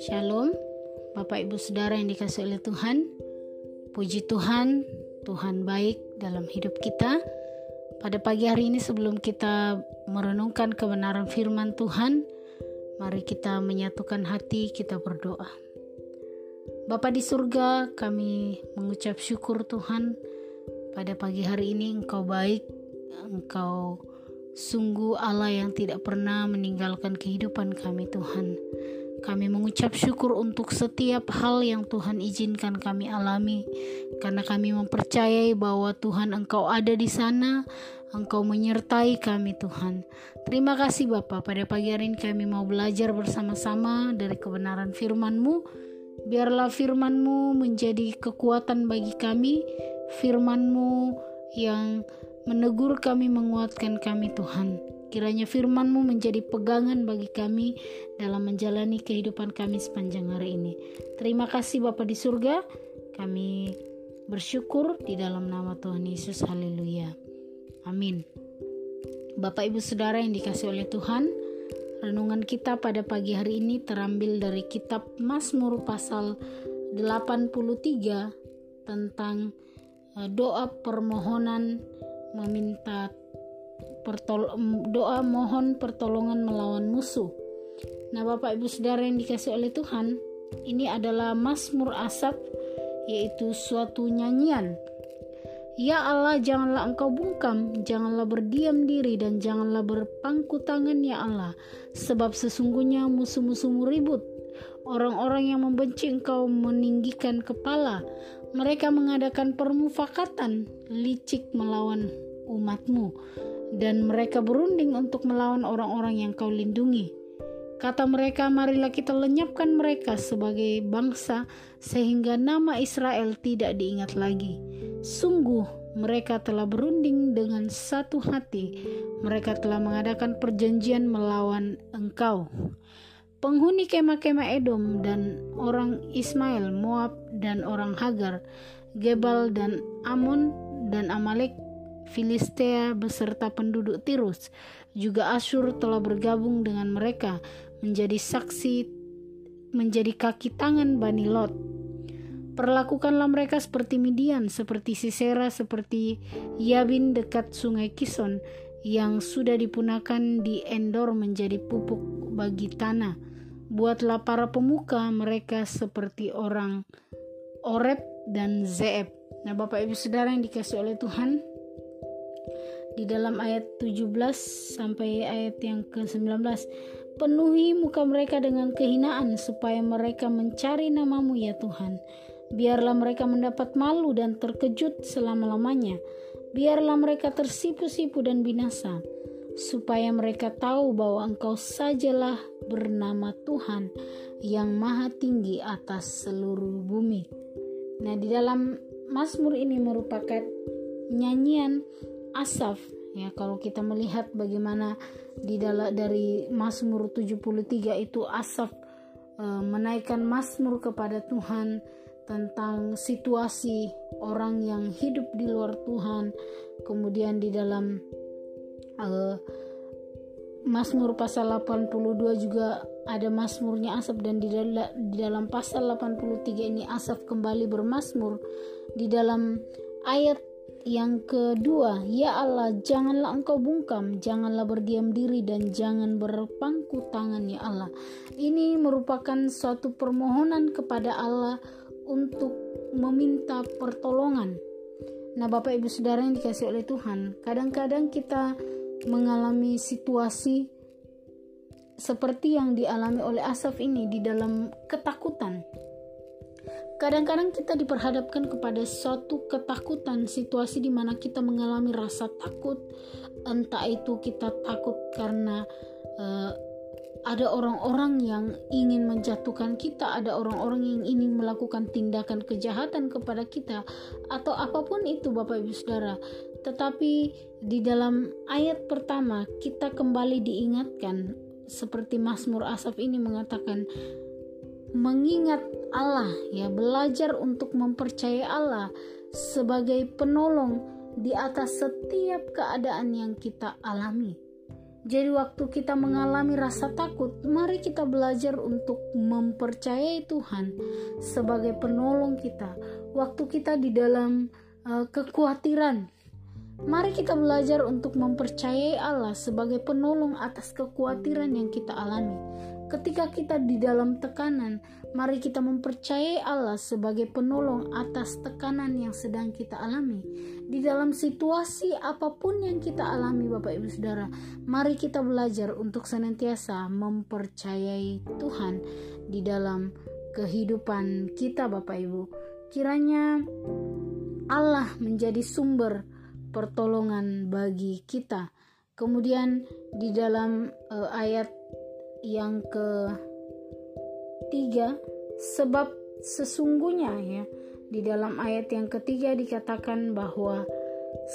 Shalom, Bapak Ibu Saudara yang dikasih oleh Tuhan. Puji Tuhan, Tuhan baik dalam hidup kita. Pada pagi hari ini sebelum kita merenungkan kebenaran firman Tuhan, mari kita menyatukan hati, kita berdoa. Bapa di surga, kami mengucap syukur Tuhan pada pagi hari ini Engkau baik, Engkau sungguh Allah yang tidak pernah meninggalkan kehidupan kami Tuhan. Kami mengucap syukur untuk setiap hal yang Tuhan izinkan kami alami, karena kami mempercayai bahwa Tuhan Engkau ada di sana, Engkau menyertai kami Tuhan. Terima kasih Bapak, pada pagi hari ini kami mau belajar bersama-sama dari kebenaran firman-Mu. Biarlah firman-Mu menjadi kekuatan bagi kami, firman-Mu yang menegur kami, menguatkan kami Tuhan. Kiranya firman-Mu menjadi pegangan bagi kami dalam menjalani kehidupan kami sepanjang hari ini. Terima kasih Bapa di surga. Kami bersyukur di dalam nama Tuhan Yesus. Haleluya. Amin. Bapak Ibu Saudara yang dikasih oleh Tuhan, renungan kita pada pagi hari ini terambil dari kitab Mazmur pasal 83 tentang eh, doa permohonan meminta doa mohon pertolongan melawan musuh. Nah, Bapak Ibu Saudara yang dikasih oleh Tuhan, ini adalah Mazmur Asap yaitu suatu nyanyian. Ya Allah, janganlah engkau bungkam, janganlah berdiam diri dan janganlah berpangku tangan ya Allah, sebab sesungguhnya musuh-musuhmu ribut. Orang-orang yang membenci engkau meninggikan kepala. Mereka mengadakan permufakatan, licik melawan umatmu dan mereka berunding untuk melawan orang-orang yang kau lindungi. Kata mereka, marilah kita lenyapkan mereka sebagai bangsa sehingga nama Israel tidak diingat lagi. Sungguh mereka telah berunding dengan satu hati. Mereka telah mengadakan perjanjian melawan engkau. Penghuni kemah-kemah Edom dan orang Ismail, Moab dan orang Hagar, Gebal dan Amon dan Amalek Filistea beserta penduduk Tirus, juga Asyur telah bergabung dengan mereka menjadi saksi menjadi kaki tangan Bani Lot. Perlakukanlah mereka seperti Midian, seperti Sisera, seperti Yabin dekat sungai Kison yang sudah dipunahkan di Endor menjadi pupuk bagi tanah. Buatlah para pemuka mereka seperti orang Oreb dan Zeeb. Nah Bapak Ibu Saudara yang dikasih oleh Tuhan, di dalam ayat 17 sampai ayat yang ke-19 penuhi muka mereka dengan kehinaan supaya mereka mencari namamu ya Tuhan. Biarlah mereka mendapat malu dan terkejut selama-lamanya. Biarlah mereka tersipu-sipu dan binasa supaya mereka tahu bahwa engkau sajalah bernama Tuhan yang maha tinggi atas seluruh bumi. Nah di dalam Mazmur ini merupakan nyanyian Asaf. Ya kalau kita melihat bagaimana di dalam dari Mazmur 73 itu Asaf e, menaikkan Mazmur kepada Tuhan tentang situasi orang yang hidup di luar Tuhan. Kemudian di dalam e, Mazmur pasal 82 juga ada Mazmurnya Asaf dan di dalam, di dalam pasal 83 ini Asaf kembali bermasmur di dalam ayat yang kedua, ya Allah, janganlah engkau bungkam, janganlah berdiam diri dan jangan berpangku tangan ya Allah. Ini merupakan suatu permohonan kepada Allah untuk meminta pertolongan. Nah, Bapak Ibu Saudara yang dikasih oleh Tuhan, kadang-kadang kita mengalami situasi seperti yang dialami oleh Asaf ini di dalam ketakutan Kadang-kadang kita diperhadapkan kepada suatu ketakutan, situasi di mana kita mengalami rasa takut, entah itu kita takut karena uh, ada orang-orang yang ingin menjatuhkan kita, ada orang-orang yang ingin melakukan tindakan kejahatan kepada kita, atau apa pun itu, Bapak Ibu Saudara. Tetapi di dalam ayat pertama, kita kembali diingatkan, seperti Mazmur Asaf ini mengatakan, mengingat Allah ya belajar untuk mempercayai Allah sebagai penolong di atas setiap keadaan yang kita alami. Jadi waktu kita mengalami rasa takut, mari kita belajar untuk mempercayai Tuhan sebagai penolong kita. Waktu kita di dalam uh, kekhawatiran, mari kita belajar untuk mempercayai Allah sebagai penolong atas kekhawatiran yang kita alami. Ketika kita di dalam tekanan, mari kita mempercayai Allah sebagai penolong atas tekanan yang sedang kita alami. Di dalam situasi apa pun yang kita alami, Bapak Ibu Saudara, mari kita belajar untuk senantiasa mempercayai Tuhan di dalam kehidupan kita, Bapak Ibu. Kiranya Allah menjadi sumber pertolongan bagi kita. Kemudian di dalam uh, ayat yang ketiga sebab sesungguhnya ya di dalam ayat yang ketiga dikatakan bahwa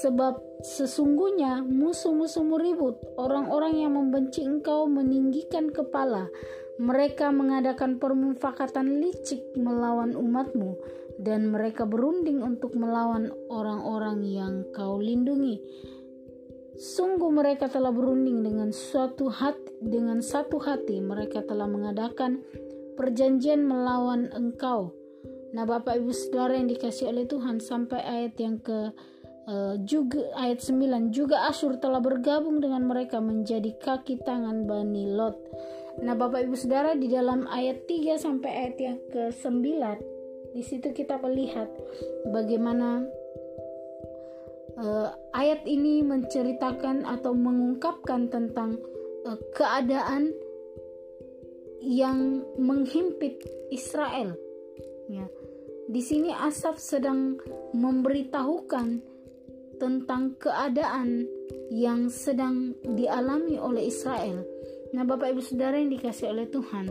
sebab sesungguhnya musuh-musuhmu ribut orang-orang yang membenci engkau meninggikan kepala. Mereka mengadakan permufakatan licik melawan umatmu dan mereka berunding untuk melawan orang-orang yang kau lindungi Sungguh mereka telah berunding dengan suatu hati, dengan satu hati mereka telah mengadakan perjanjian melawan engkau. Nah, Bapak Ibu Saudara yang dikasih oleh Tuhan sampai ayat yang ke uh, juga ayat 9 juga Asyur telah bergabung dengan mereka menjadi kaki tangan Bani Lot. Nah, Bapak Ibu Saudara di dalam ayat 3 sampai ayat yang ke-9 di situ kita melihat bagaimana uh, ayat ini menceritakan atau mengungkapkan tentang uh, keadaan yang menghimpit Israel. Ya. Di sini Asaf sedang memberitahukan tentang keadaan yang sedang dialami oleh Israel. Nah, Bapak Ibu Saudara yang dikasih oleh Tuhan,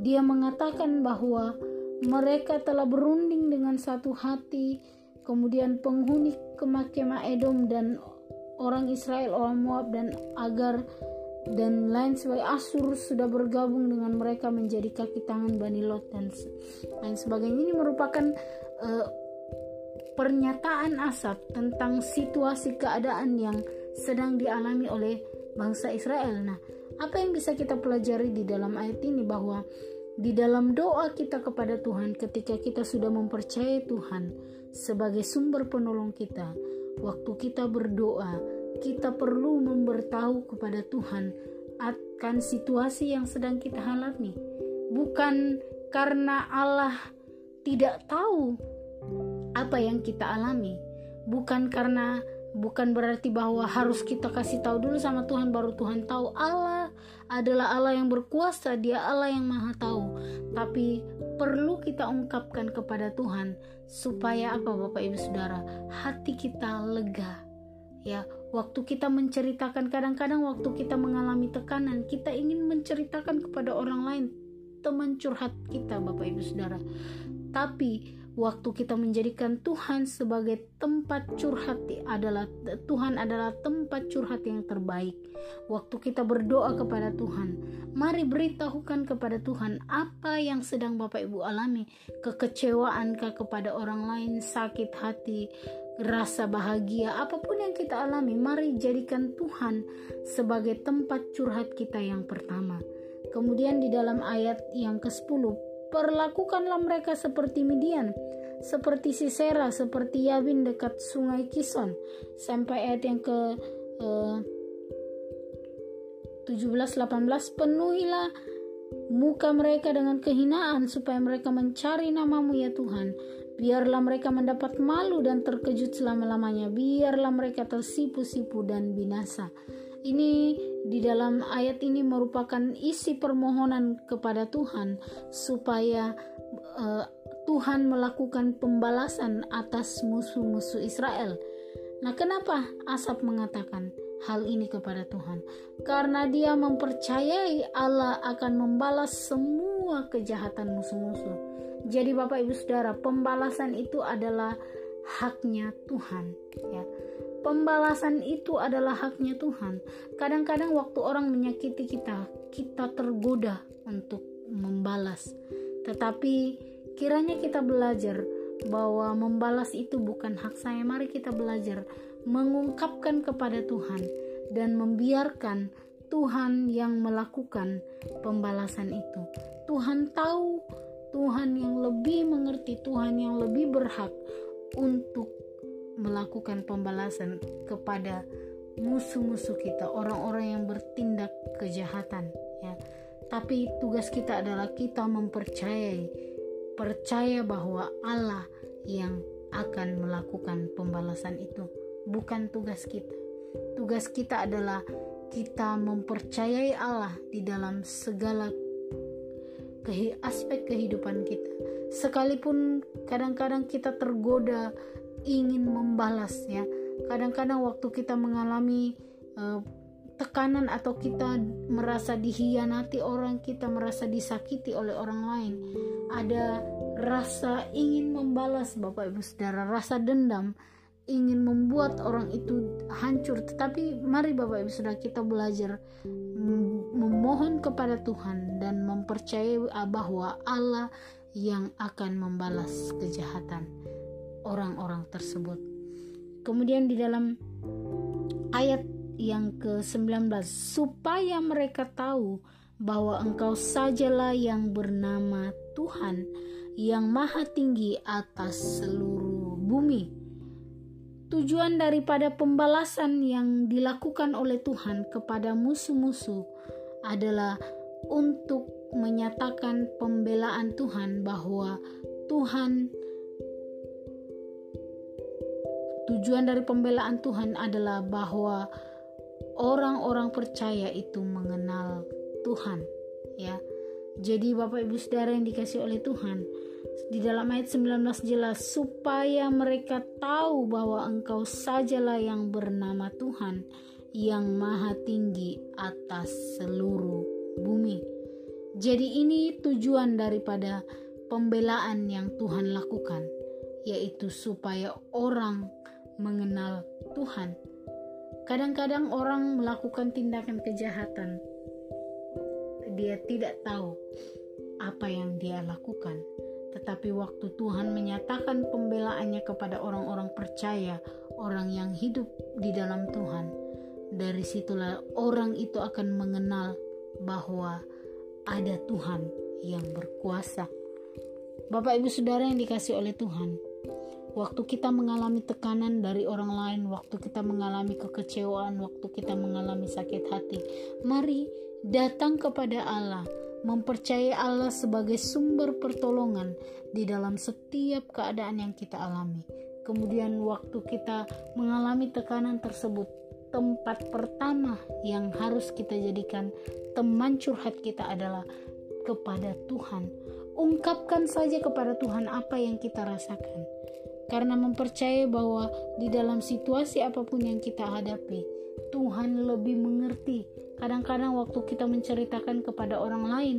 dia mengatakan bahwa mereka telah berunding dengan satu hati kemudian penghuni kemah Edom dan orang Israel, orang Moab dan Agar dan lain sebagai Asur sudah bergabung dengan mereka menjadi kaki tangan Bani Lot dan lain sebagainya. Ini merupakan uh, pernyataan Asap tentang situasi keadaan yang sedang dialami oleh bangsa Israel. Nah, apa yang bisa kita pelajari di dalam ayat ini bahwa di dalam doa kita kepada Tuhan ketika kita sudah mempercayai Tuhan sebagai sumber penolong kita. Waktu kita berdoa, kita perlu memberitahu kepada Tuhan akan situasi yang sedang kita alami. Bukan karena Allah tidak tahu apa yang kita alami, bukan karena bukan berarti bahwa harus kita kasih tahu dulu sama Tuhan baru Tuhan tahu Allah adalah Allah yang berkuasa dia Allah yang maha tahu. Tapi perlu kita ungkapkan kepada Tuhan supaya apa Bapak Ibu Saudara? Hati kita lega ya. Waktu kita menceritakan kadang-kadang waktu kita mengalami tekanan kita ingin menceritakan kepada orang lain teman curhat kita Bapak Ibu Saudara. Tapi waktu kita menjadikan Tuhan sebagai tempat curhat adalah Tuhan adalah tempat curhat yang terbaik. Waktu kita berdoa kepada Tuhan, mari beritahukan kepada Tuhan apa yang sedang Bapak Ibu alami, kekecewaan kepada orang lain, sakit hati, rasa bahagia, apa pun yang kita alami, mari jadikan Tuhan sebagai tempat curhat kita yang pertama. Kemudian di dalam ayat yang ke-10 Perlakukanlah mereka seperti Midian, seperti Sisera, seperti Yabin dekat sungai Kison. Sampai ayat yang ke uh, 17-18 penuhilah muka mereka dengan kehinaan supaya mereka mencari namamu ya Tuhan. Biarlah mereka mendapat malu dan terkejut selama-lamanya. Biarlah mereka tersipu-sipu dan binasa. Ini di dalam ayat ini merupakan isi permohonan kepada Tuhan supaya uh, Tuhan melakukan pembalasan atas musuh-musuh Israel. Nah, kenapa Asap mengatakan hal ini kepada Tuhan? Karena dia mempercayai Allah akan membalas semua kejahatan musuh-musuh. Jadi Bapak Ibu Saudara, pembalasan itu adalah haknya Tuhan, ya Pembalasan itu adalah haknya Tuhan. Kadang-kadang waktu orang menyakiti kita, kita tergoda untuk membalas. Tetapi kiranya kita belajar bahwa membalas itu bukan hak saya. Mari kita belajar mengungkapkan kepada Tuhan dan membiarkan Tuhan yang melakukan pembalasan itu. Tuhan tahu, Tuhan yang lebih mengerti, Tuhan yang lebih berhak untuk melakukan pembalasan kepada musuh-musuh kita, orang-orang yang bertindak kejahatan, ya. Tapi tugas kita adalah kita mempercayai, percaya bahwa Allah yang akan melakukan pembalasan itu, bukan tugas kita. Tugas kita adalah kita mempercayai Allah di dalam segala aspek kehidupan kita. Sekalipun kadang-kadang kita tergoda ingin membalas ya. Kadang-kadang waktu kita mengalami uh, tekanan atau kita merasa dihianati orang, kita merasa disakiti oleh orang lain, ada rasa ingin membalas Bapak Ibu Saudara, rasa dendam ingin membuat orang itu hancur. Tetapi mari Bapak Ibu Saudara kita belajar memohon kepada Tuhan dan mempercayai bahwa Allah yang akan membalas kejahatan orang-orang tersebut. Kemudian di dalam ayat yang ke-19 supaya mereka tahu bahwa engkau sajalah yang bernama Tuhan yang maha tinggi atas seluruh bumi. Tujuan daripada pembalasan yang dilakukan oleh Tuhan kepada musuh-musuh adalah untuk menyatakan pembelaan Tuhan bahwa Tuhan tujuan dari pembelaan Tuhan adalah bahwa orang-orang percaya itu mengenal Tuhan ya jadi Bapak Ibu Saudara yang dikasih oleh Tuhan di dalam ayat 19 jelas supaya mereka tahu bahwa engkau sajalah yang bernama Tuhan yang maha tinggi atas seluruh bumi. Jadi ini tujuan daripada pembelaan yang Tuhan lakukan yaitu supaya orang mengenal Tuhan Kadang-kadang orang melakukan tindakan kejahatan. Dia tidak tahu apa yang dia lakukan. Tetapi waktu Tuhan menyatakan pembelaannya kepada orang-orang percaya, orang yang hidup di dalam Tuhan, dari situlah orang itu akan mengenal bahwa ada Tuhan yang berkuasa. Bapak, ibu, saudara yang dikasih oleh Tuhan, Waktu kita mengalami tekanan dari orang lain, waktu kita mengalami kekecewaan, waktu kita mengalami sakit hati, mari datang kepada Allah, mempercayai Allah sebagai sumber pertolongan di dalam setiap keadaan yang kita alami. Kemudian, waktu kita mengalami tekanan tersebut, tempat pertama yang harus kita jadikan teman curhat kita adalah kepada Tuhan. Ungkapkan saja kepada Tuhan apa yang kita rasakan karena mempercayai bahwa di dalam situasi apa pun yang kita hadapi, Tuhan lebih mengerti. Kadang-kadang waktu kita menceritakan kepada orang lain,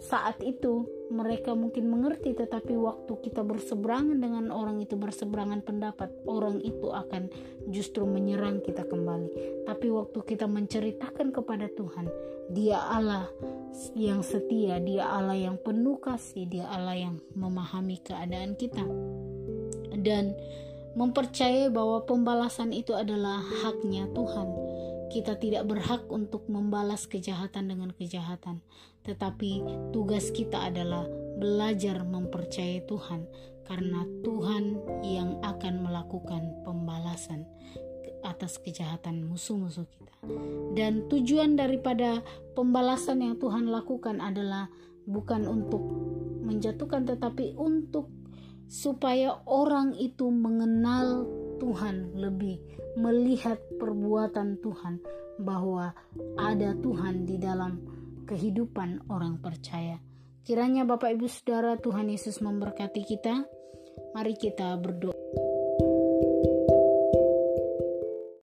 saat itu mereka mungkin mengerti, tetapi waktu kita berseberangan dengan orang itu berseberangan pendapat, orang itu akan justru menyerang kita kembali. Tapi waktu kita menceritakan kepada Tuhan, Dia Allah yang setia, Dia Allah yang penuh kasih, Dia Allah yang memahami keadaan kita dan mempercayai bahwa pembalasan itu adalah haknya Tuhan. Kita tidak berhak untuk membalas kejahatan dengan kejahatan, tetapi tugas kita adalah belajar mempercayai Tuhan, karena Tuhan yang akan melakukan pembalasan atas kejahatan musuh-musuh kita. Dan tujuan daripada pembalasan yang Tuhan lakukan adalah bukan untuk menjatuhkan, tetapi untuk supaya orang itu mengenal Tuhan lebih, melihat perbuatan Tuhan, bahwa ada Tuhan di dalam kehidupan orang percaya. Kiranya Bapak Ibu Saudara Tuhan Yesus memberkati kita. Mari kita berdoa.